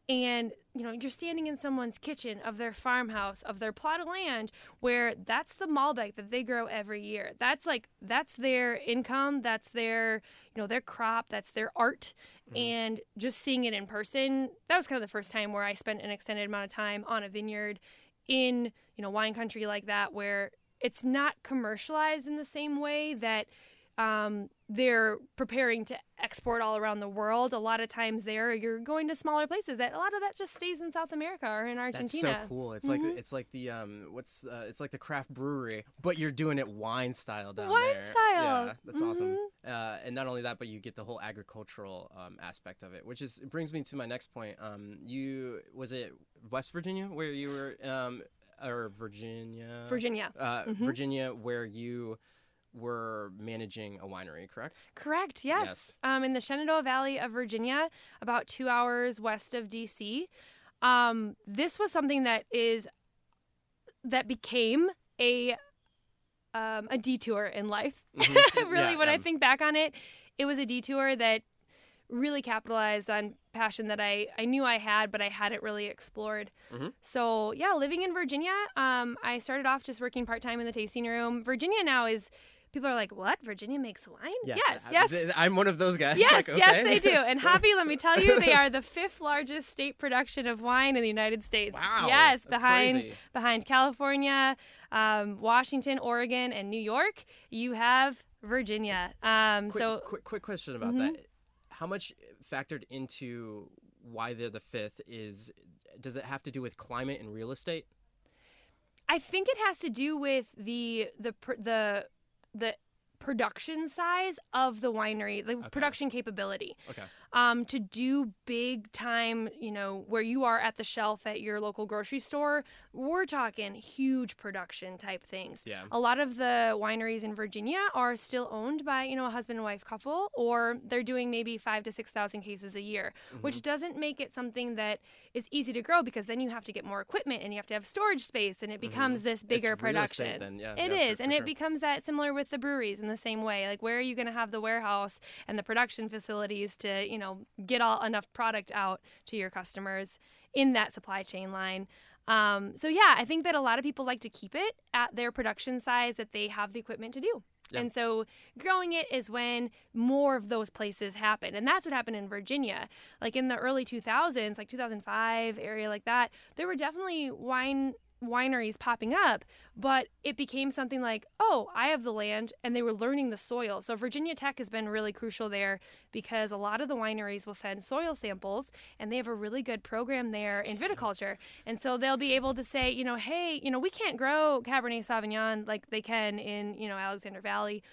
And you know you're standing in someone's kitchen of their farmhouse of their plot of land where that's the Malbec that they grow every year. That's like that's their income. That's their you know their crop. That's their art. Mm-hmm. And just seeing it in person, that was kind of the first time where I spent an extended amount of time on a vineyard in you know wine country like that where it's not commercialized in the same way that um, they're preparing to export all around the world. A lot of times there, you're going to smaller places. That a lot of that just stays in South America or in Argentina. That's so cool. It's like it's like the um what's uh, it's like the craft brewery, but you're doing it wine style down Wine there. style. Yeah, that's awesome. Uh, and not only that, but you get the whole agricultural um, aspect of it, which is it brings me to my next point. Um, you was it West Virginia where you were um or Virginia? Virginia. Uh, Virginia, where you were managing a winery, correct? Correct. Yes. Yes. Um, in the Shenandoah Valley of Virginia, about two hours west of DC. Um, this was something that is that became a um, a detour in life. Mhm. really, Yeah, when I think back on it, it was a detour that really capitalized on passion that I, I knew I had, but I hadn't really explored. Mhm. So yeah, living in Virginia, um, I started off just working part time in the tasting room. Virginia now is people are like, what? Virginia makes wine? yes, yes. I'm one of those guys. Yes, Like, yes, they do. And Hoppy, let me tell you, they are the fifth largest state production of wine in the United States. Wow, Yes, behind crazy. behind California, um, Washington, Oregon, and New York. You have Virginia. Um, quick, so quick, quick question about Mhm. that. How much factored into why they're the fifth is? Does it have to do with climate and real estate? I think it has to do with the the the the production size of the winery, the production capability. Okay. Um, to do big time, you know, where you are at the shelf at your local grocery store, we're talking huge production type things. Yeah. A lot of the wineries in Virginia are still owned by, you know, a husband and wife couple, or they're doing maybe five to 6,000 cases a year, which doesn't make it something that is easy to grow because then you have to get more equipment and you have to have storage space and it becomes this bigger real production. then, yeah, It is, for and sure. it becomes that similar with the breweries in the same way. Like, where are you going to have the warehouse and the production facilities to, you know, get all enough product out to your customers in that supply chain line? Um, so yeah, I think that a lot of people like to keep it at their production size that they have the equipment to do. Yeah. And so growing it is when more of those places happen. And that's what happened in Virginia. Like in the early 2000s, like 2005 area like that, there were definitely wine wineries popping up, but it became something like, oh, I have the land, and they were learning the soil. So Virginia Tech has been really crucial there because a lot of the wineries will send soil samples, and they have a really good program there in viticulture. And so they'll be able to say, you know, hey, you know, we can't grow Cabernet Sauvignon like they can in, you know, Alexander Valley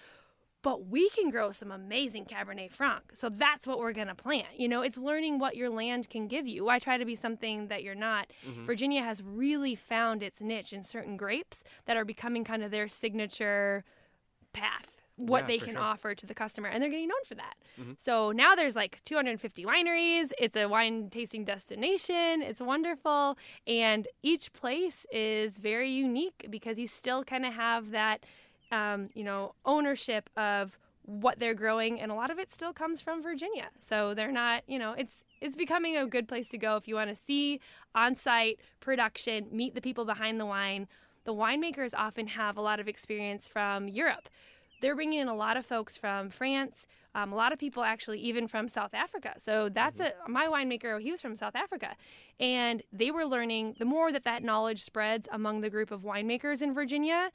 but we can grow some amazing Cabernet Franc. So that's what we're going to plant. You know, it's learning what your land can give you. Why try to be something that you're not? Mm-hmm. Virginia has really found its niche in certain grapes that are becoming kind of their signature path. What Yeah, they can sure. offer to the customer, and they're getting known for that. Mm-hmm. So now there's like 250 wineries. It's a wine tasting destination. It's wonderful, and each place is very unique because you still kind of have that um, you know, ownership of what they're growing, and a lot of it still comes from Virginia. So they're not, you know, it's it's becoming a good place to go if you want to see on-site production, meet the people behind the wine. The winemakers often have a lot of experience from Europe. They're bringing in a lot of folks from France, um, a lot of people actually even from South Africa. So that's a my winemaker. He was from South Africa, and they were learning. The more that that knowledge spreads among the group of winemakers in Virginia,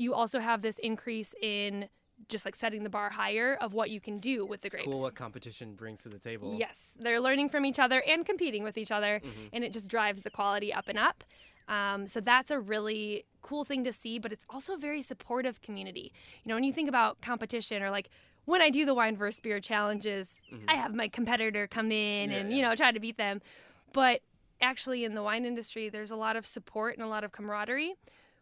you also have this increase in just like setting the bar higher of what you can do with the grapes. Cool what competition brings to the table. Yes, they're learning from each other and competing with each other, Mm-hmm. and it just drives the quality up and up. Um, so that's a really cool thing to see, but it's also a very supportive community. You know, when you think about competition or like when I do the wine versus beer challenges, I have my competitor come in Yeah, and, yeah. you know, try to beat them. But actually, in the wine industry, there's a lot of support and a lot of camaraderie.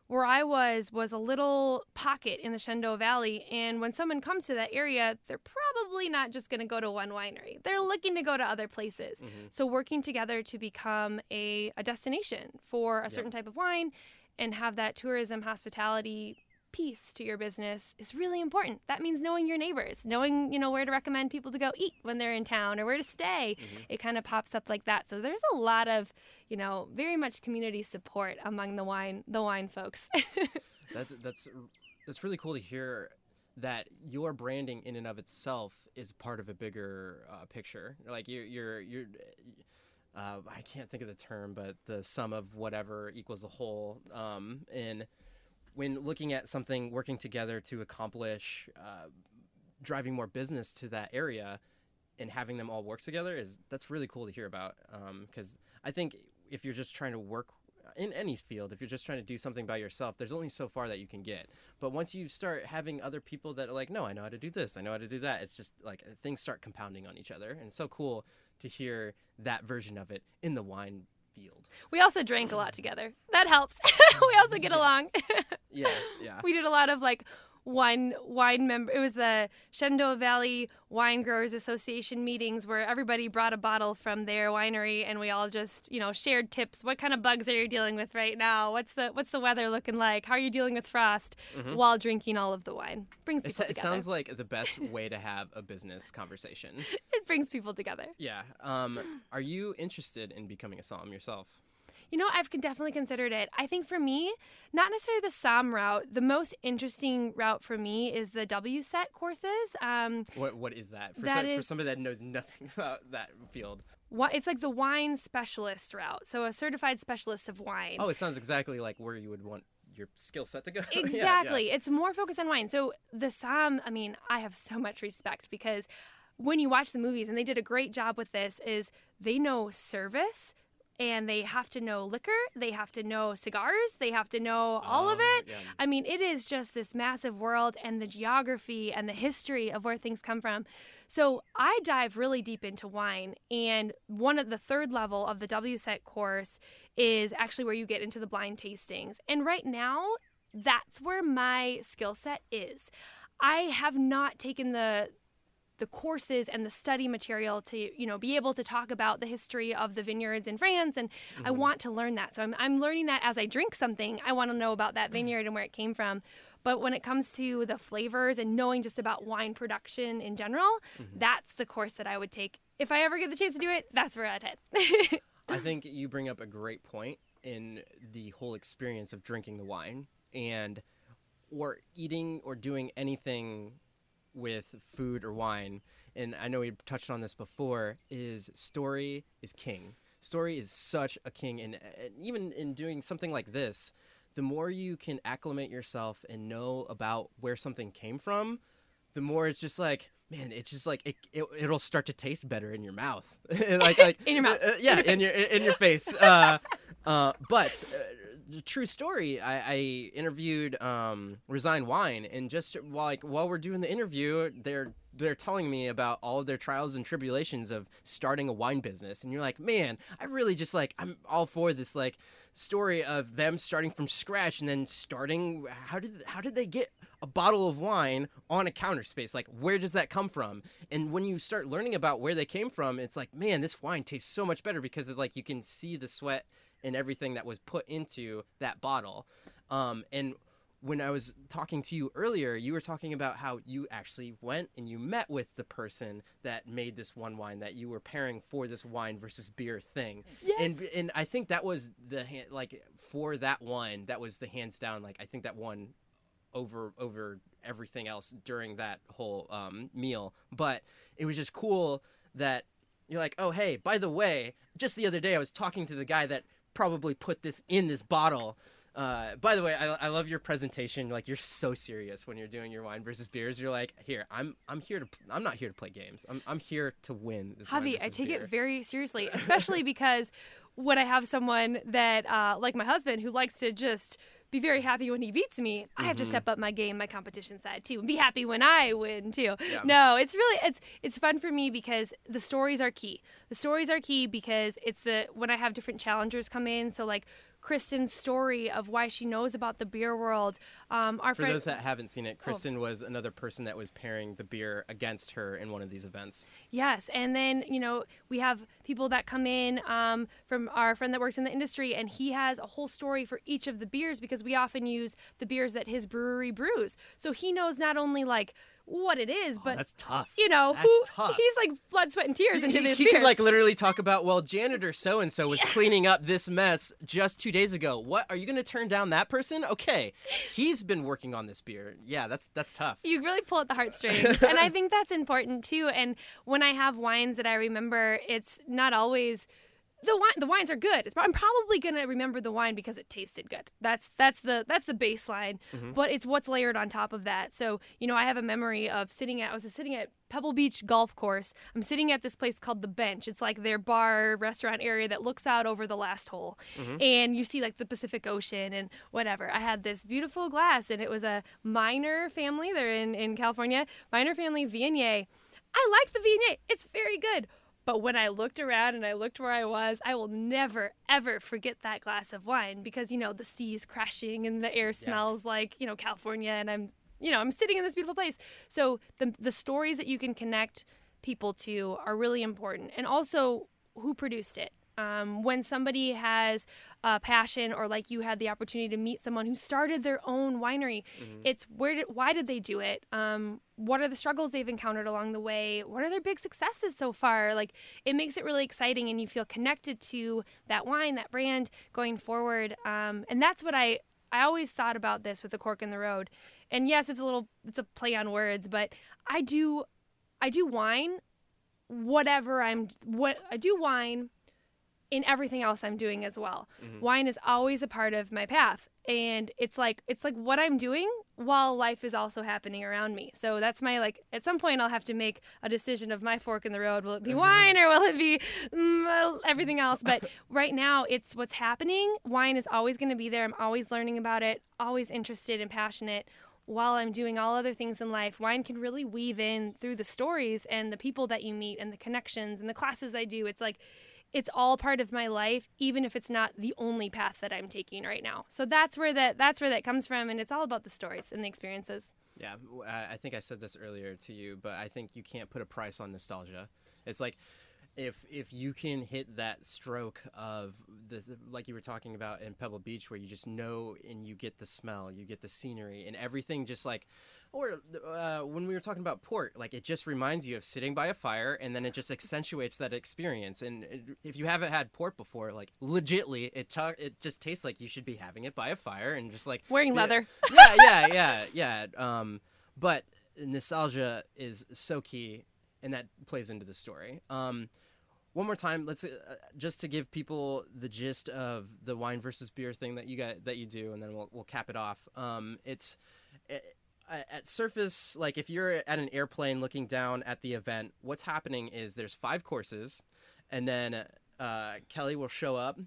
Where I was was a little pocket in the Shenandoah Valley, and when someone comes to that area, they're probably not just going to go to one winery. They're looking to go to other places. Mm-hmm. So working together to become a, a destination for a certain type of wine and have that tourism hospitality piece to your business is really important. That means knowing your neighbors, knowing, you know, where to recommend people to go eat when they're in town or where to stay. It kind of pops up like that. So there's a lot of, you know, very much community support among the wine the wine folks. That's that's that's really cool to hear that your branding in and of itself is part of a bigger uh, picture. Like you're you're you're. Uh, I can't think of the term, but the sum of whatever equals the whole. Um, and when looking at something working together to accomplish uh, driving more business to that area and having them all work together is that's really cool to hear about because I think if you're just trying to work in any field if you're just trying to do something by yourself there's only so far that you can get. But once you start having other people that are like no I know how to do this. I know how to do that. It's just like things start compounding on each other. And it's so cool to hear that version of it in the wine field we also drank a lot together. That helps. we also get along. yeah yeah we did a lot of like wine wine member it was the Shenandoah Valley Wine Growers Association meetings where everybody brought a bottle from their winery and we all just, you know, shared tips. What kind of bugs are you dealing with right now? What's the what's the weather looking like? How are you dealing with frost while drinking all of the wine? Brings it, people it together. sounds like the best way to have a business conversation it brings people together. yeah um, are you interested in becoming a somm yourself You know, I've definitely considered it. I think for me, not necessarily the somm route. The most interesting route for me is the WSET courses. Um, What what is that for, That some, for somebody that knows nothing about that field? Wha- It's like the wine specialist route. So a certified specialist of wine. Oh, it sounds exactly like where you would want your skill set to go. Yeah, yeah. Exactly. It's more focused on wine. So the somm, I mean, I have so much respect because when you watch the movies, and they did a great job with this, is they know service and they have to know liquor, they have to know cigars, they have to know all of Oh, it. yeah. I mean, it is just this massive world and the geography and the history of where things come from. So I dive really deep into wine, and one of the third level of the WSET course is actually where you get into the blind tastings. And right now, that's where my skill set is. I have not taken the the courses and the study material to you know be able to talk about the history of the vineyards in France and I mm-hmm. want to learn that. So I'm, I'm learning that as I drink something I want to know about that mm-hmm. vineyard and where it came from. But when it comes to the flavors and knowing just about wine production in general mm-hmm. that's the course that I would take. If I ever get the chance to do it that's where I'd head. I think you bring up a great point in the whole experience of drinking the wine and or eating or doing anything with food or wine. And I know we touched on this before. Is story is king. Story is such a king, and, and even in doing something like this, the more you can acclimate yourself and know about where something came from, the more it's just like man it's just like it, it it'll start to taste better in your mouth like like In your mouth. uh, yeah in your in your face uh uh but the true story I, I interviewed um resign wine and just while like while we're doing the interview they're they're telling me about all of their trials and tribulations of starting a wine business and you're like man i really just like i'm all for this like story of them starting from scratch and then starting how did how did they get a bottle of wine on a counter space? Like where does that come from? And when you start learning about where they came from it's like man this wine tastes so much better because it's like you can see the sweat and everything that was put into that bottle um, and when I was talking to you earlier, you were talking about how you actually went and you met with the person that made this one wine that you were pairing for this wine versus beer thing. Yes. And and I think that was the hand, like for that one, that was the hands down like I think that one over over everything else during that whole um, meal. But it was just cool that you're like, oh hey, by the way, just the other day I was talking to the guy that probably put this in this bottle Uh, by the way, I, I love your presentation. Like you're so serious when you're doing your wine versus beers. You're like, here, I'm I'm here to I'm not here to play games. I'm I'm here to win. This Javi, I take beer. it very seriously, especially because when I have someone that, uh, like my husband, who likes to just be very happy when he beats me, I have to Mm-hmm. step up my game, my competition side too, and be happy when I win too. Yeah. No, it's really it's it's fun for me because the stories are key. The stories are key because it's the when I have different challengers come in. So like Kristen's story of why she knows about the beer world. Um, our For friend, those that haven't seen Oh. it, Kristen was another person that was pairing the beer against her in one of these events. Yes, and then you know we have people that come in um, from our friend that works in the industry, and he has a whole story for each of the beers because we often use the beers that his brewery brews. So he knows not only like what it is, oh, but Oh, that's tough. you know That's who tough. he's like blood, sweat, and tears into he, this he beer. could like literally talk about well janitor so and so was cleaning up this mess just two days ago what are you going to turn down that person okay he's been working on this beer yeah that's that's tough you really pull at the heartstrings and i think that's important too and when i have wines that i remember it's not always the wine the wines are good. It's, i'm probably going to remember the wine because it tasted good. That's that's the that's the baseline mm-hmm. but it's what's layered on top of that. So you know i have a memory of sitting at i was sitting at pebble beach golf course. I'm sitting at this place called the bench. It's like their bar restaurant area that looks out over the last hole. Mm-hmm. And you see like the pacific ocean and whatever. I had this beautiful glass and it was a Miner family. They're in in california. Miner family viognier. I like the viognier. It's very good but when I looked around and I looked where I was, I will never, ever forget that glass of wine because, you know, the sea is crashing and the air smells like, you know, California and I'm, you know, I'm sitting in this beautiful place. So the, the stories that you can connect people to are really important. And also who produced it. Um, when somebody has a passion or like you had the opportunity to meet someone who started their own winery it's where did why did they do it? Um, what are the struggles they've encountered along the way? What are their big successes so far? Like it makes it really exciting and you feel connected to that wine that brand going forward. Um, and that's what i i always thought about this with the cork in the road. And yes it's a little it's a play on words but i do i do wine whatever i'm what i do wine in everything else I'm doing as well. Wine is always a part of my path and it's like it's like what I'm doing while life is also happening around me. So that's my like at some point I'll have to make a decision of my fork in the road. Will it be wine or will it be mm, everything else? But right now it's what's happening. Wine is always going to be there. I'm always learning about it, always interested and passionate while I'm doing all other things in life, wine can really weave in through the stories and the people that you meet and the connections and the classes I do. It's like it's all part of my life even if it's not the only path that I'm taking right now. So that's where that that's where that comes from and it's all about the stories and the experiences. Yeah, i think I said this earlier to you, but I think you can't put a price on nostalgia. It's like if if you can hit that stroke of the like you were talking about in Pebble Beach, where you just know and you get the smell, you get the scenery, and everything just like. Or uh, when we were talking about port, like it just reminds you of sitting by a fire, and then it just accentuates that experience. And it, if you haven't had port before, like legitly, it it just tastes like you should be having it by a fire and just like Wearing leather. yeah, yeah, yeah, yeah. Um, but nostalgia is so key, and that plays into the story. Um, one more time, let's uh, just to give people the gist of the wine versus beer thing that you got that you do, and then we'll we'll cap it off. Um, it's uh, at surface, like if you're at an airplane looking down at the event, what's happening is there's five courses, and then uh, Kelly will show up,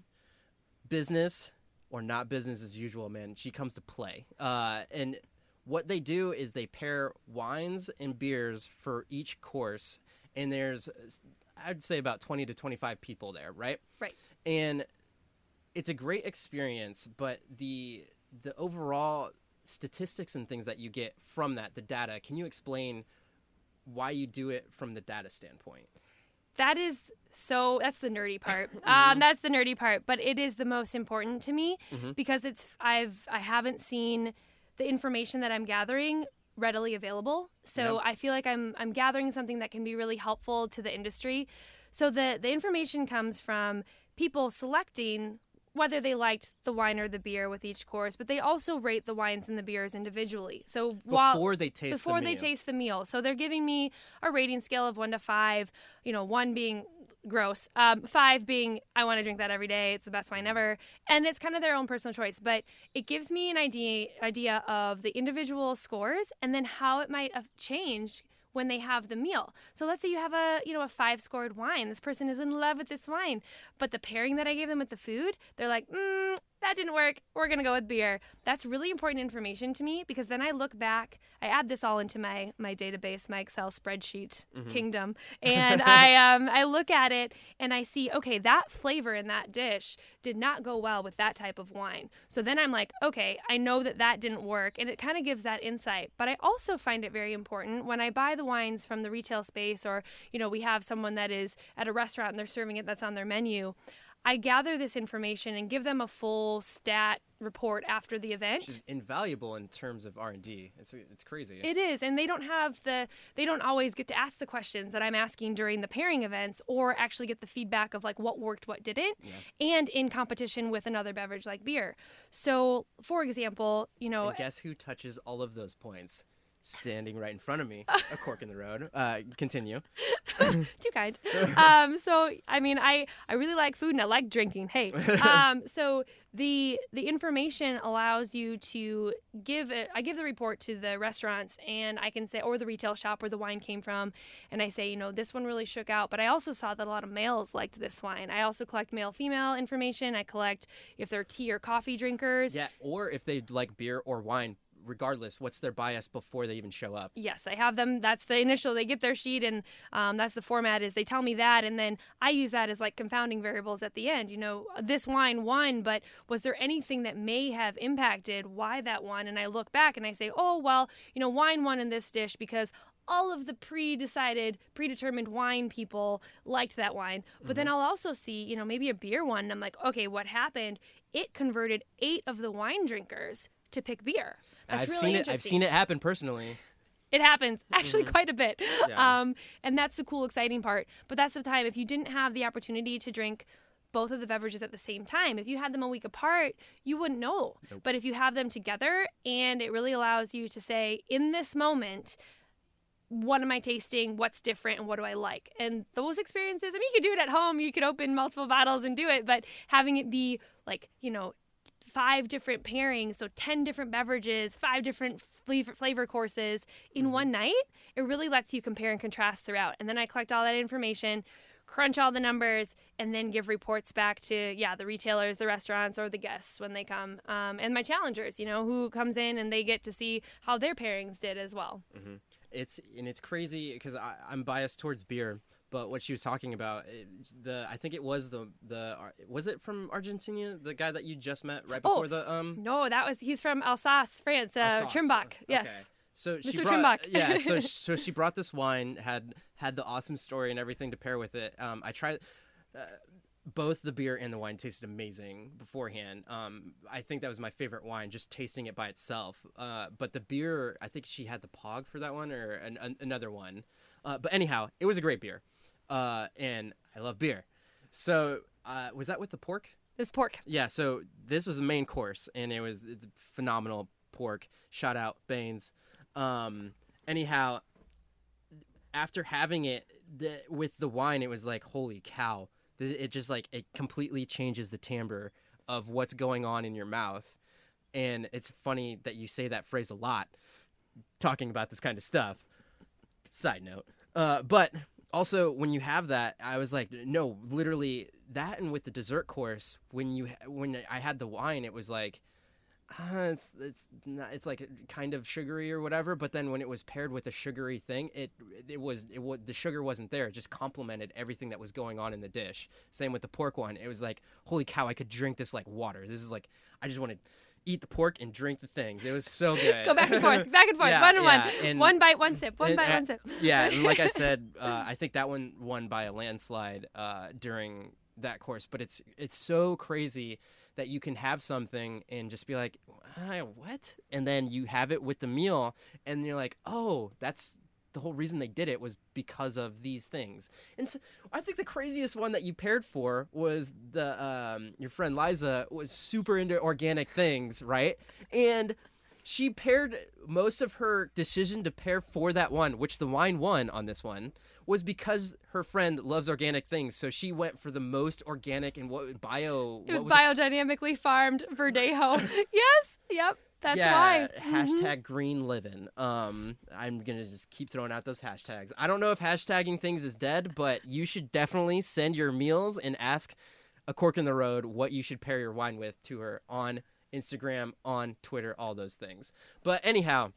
business or not business as usual, man. She comes to play, uh, and what they do is they pair wines and beers for each course, and there's I'd say about twenty to twenty five people there, right? Right. and it's a great experience but the the overall statistics and things that you get from that the data can you explain why you do it from the data standpoint That is so that's the nerdy part. Um, that's the nerdy part, but it is the most important to me because it's I've I haven't seen the information that I'm gathering readily available. So Yep. I feel like I'm I'm gathering something that can be really helpful to the industry. So the the information comes from people selecting whether they liked the wine or the beer with each course, but they also rate the wines and the beers individually. So while before they taste before the they meal. taste the meal. So they're giving me a rating scale of one to five. You know, one being gross. Um, five being I want to drink that every day. It's the best wine ever, and it's kind of their own personal choice. But it gives me an idea idea of the individual scores and then how it might have changed when they have the meal. So let's say you have a, you know, a five scored wine. This person is in love with this wine, but the pairing that I gave them with the food, they're like, mm, that didn't work. We're going to go with beer. That's really important information to me because then I look back, I add this all into my my database, my Excel spreadsheet mm-hmm. kingdom, and I um I look at it and I see, okay, that flavor in that dish did not go well with that type of wine. So then I'm like, okay, I know that that didn't work and it kind of gives that insight. But I also find it very important when I buy the wines from the retail space or, you know, we have someone that is at a restaurant and they're serving it that's on their menu. I gather this information and give them a full stat report after the event. Which is invaluable in terms of R and D. It's it's crazy. It is, and they don't have the they don't always get to ask the questions that I'm asking during the pairing events, or actually get the feedback of like what worked, what didn't, yeah. and in competition with another beverage like beer. So, for example, you know, and guess who touches all of those points? Standing right in front of me, a cork in the road. Uh, continue. Too kind. Um, so I mean, I I really like food and I like drinking. Hey, um, so the the information allows you to give it. I give the report to the restaurants, and I can say, or the retail shop where the wine came from, and I say, you know, this one really shook out. But I also saw that a lot of males liked this wine. I also collect male female information. I collect if they're tea or coffee drinkers. Yeah, or if they like beer or wine regardless what's their bias before they even show up? Yes i have them that's the initial they get their sheet and um, that's the format is they tell me that and then i use that as like confounding variables at the end you know this wine won but was there anything that may have impacted why that won? And i look back and i say oh well you know wine won in this dish because all of the pre-decided predetermined wine people liked that wine. But mm-hmm. then i'll also see you know maybe a beer one and i'm like okay what happened? It converted eight of the wine drinkers to pick beer that's I've really seen it. I've seen it happen personally. It happens actually mm-hmm. quite a bit. Yeah. Um, and that's the cool, exciting part. But that's the time if you didn't have the opportunity to drink both of the beverages at the same time. If you had them a week apart, you wouldn't know. Nope. But if you have them together, and it really allows you to say, in this moment, what am I tasting? What's different? And what do I like? And those experiences, I mean, you could do it at home. You could open multiple bottles and do it, but having it be like, you know, five different pairings, so 10 different beverages, five different flavor, flavor courses in mm-hmm. one night, it really lets you compare and contrast throughout. And then I collect all that information, crunch all the numbers, and then give reports back to, yeah, the retailers, the restaurants, or the guests when they come. Um, and my challengers, you know, who comes in and they get to see how their pairings did as well. Mm-hmm. It's, and it's crazy because I'm biased towards beer but what she was talking about it, the I think it was the the was it from Argentina the guy that you just met right before oh, the um no that was he's from Alsace France uh, Alsace. Trimbach yes okay. so Mr. she brought Trimbach. yeah so so she brought this wine had had the awesome story and everything to pair with it um I tried uh, both the beer and the wine tasted amazing beforehand. Um, I think that was my favorite wine, just tasting it by itself. Uh, but the beer, I think she had the Pog for that one or an, an, another one. Uh, but anyhow, it was a great beer uh, and I love beer. So uh, was that with the pork? It was pork. Yeah. So this was the main course, and it was phenomenal pork. Shout out Baines. Um, anyhow, after having it the, with the wine, it was like holy cow! It just like it completely changes the timbre of what's going on in your mouth. And it's funny that you say that phrase a lot, talking about this kind of stuff. Side note, uh, but also when you have that i was like no literally that and with the dessert course when you when i had the wine it was like uh, it's it's not, it's like kind of sugary or whatever but then when it was paired with a sugary thing it it was it was the sugar wasn't there. It just complemented everything that was going on in the dish. Same with the pork one. It was like holy cow i could drink this like water. This is like i just wanted eat the pork and drink the things. It was so good. Go back and forth, back and forth, yeah, one and yeah. one. And, one bite, one sip, one and, bite, one sip. Yeah, and like I said, uh, I think that one won by a landslide uh, during that course. But it's it's so crazy that you can have something and just be like, what? And then you have it with the meal, and you're like, oh, that's the whole reason they did it was because of these things. And so I think the craziest one that you paired for was the um, your friend Liza was super into organic things, right? And she paired most of her decision to pair for that one, which the wine won on this one, was because her friend loves organic things. So she went for the most organic and what bio. It was, was biodynamically farmed Verdejo. yes. Yep. That's yeah, why. Mm-hmm. Hashtag green living. Um, I'm gonna just keep throwing out those hashtags. I don't know if hashtagging things is dead, but you should definitely send your meals and ask a cork in the road what you should pair your wine with to her on Instagram, on Twitter, all those things. But anyhow,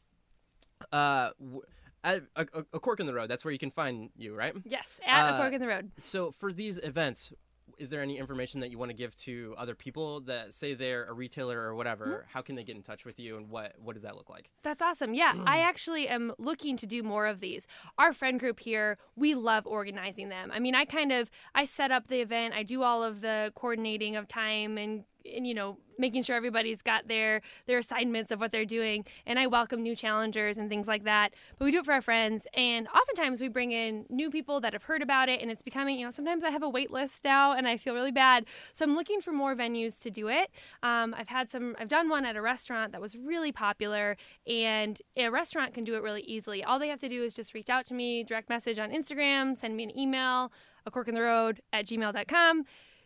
uh, w- a, a, a cork in the road. That's where you can find you, right? Yes, at Uh, a cork in the road. So for these events, is there any information that you want to give to other people that say they're a retailer or whatever? Mm-hmm. How can they get in touch with you, and what what does that look like? That's awesome. Yeah, I actually am looking to do more of these. Our friend group here, we love organizing them. I mean, I kind of I set up the event, I do all of the coordinating of time and and you know making sure everybody's got their their assignments of what they're doing. And i welcome new challengers and things like that. But we do it for our friends. And oftentimes we bring in new people that have heard about it and it's becoming you know sometimes i have a wait list now and i feel really bad. So i'm looking for more venues to do it. Um, i've had some i've done one at a restaurant that was really popular and a restaurant can do it really easily. All they have to do is just reach out to me direct message on instagram send me an email a cork in the road at gmail.com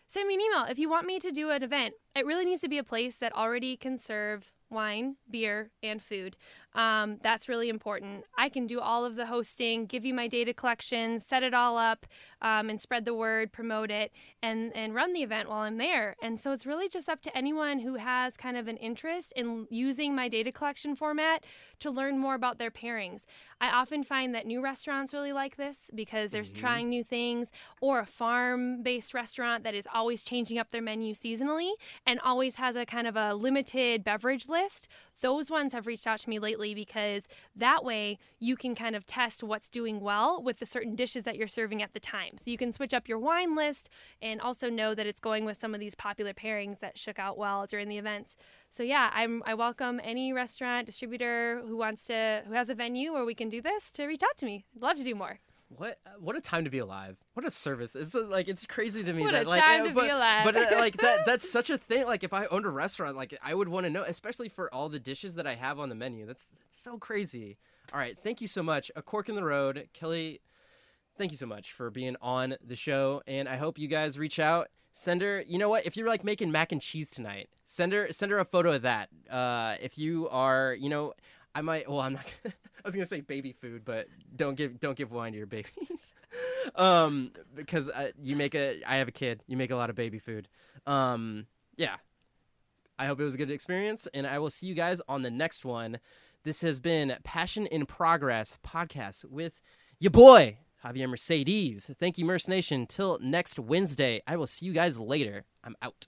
send me an email if you want me to do an event. It really needs to be a place that already can serve wine, beer, and food. Um, that's really important. I can do all of the hosting, give you my data collection, set it all up, um, and spread the word, promote it, and and run the event while I'm there. And so it's really just up to anyone who has kind of an interest in using my data collection format to learn more about their pairings. I often find that new restaurants really like this because they're trying new things, or a farm based restaurant that is always changing up their menu seasonally and always has a kind of a limited beverage list. Those ones have reached out to me lately because that way you can kind of test what's doing well with the certain dishes that you're serving at the time. So you can switch up your wine list and also know that it's going with some of these popular pairings that shook out well during the events. So yeah, I'm I welcome any restaurant distributor who wants to who has a venue where we can do this to reach out to me. I'd love to do more. What what a time to be alive! What a service! It's uh, like it's crazy to me What that a like time uh, to but, be alive. but uh, like that that's such a thing. Like if I owned a restaurant, like I would want to know, especially for all the dishes that I have on the menu. That's, that's so crazy. All right, thank you so much. A cork in the road, Kelly. Thank you so much for being on the show, and I hope you guys reach out. Send her. You know what? If you're like making mac and cheese tonight, send her send her a photo of that. Uh, if you are, you know, I might. Well, I'm not. I was gonna say baby food, but don't give don't give wine to your babies. um, because you make a. I have a kid. You make a lot of baby food. Um, yeah. I hope it was a good experience, and I will see you guys on the next one. This has been Passion in Progress podcast with your boy Javier Mercedes. Thank you, Merce Nation. Till next Wednesday, I will see you guys later. I'm out.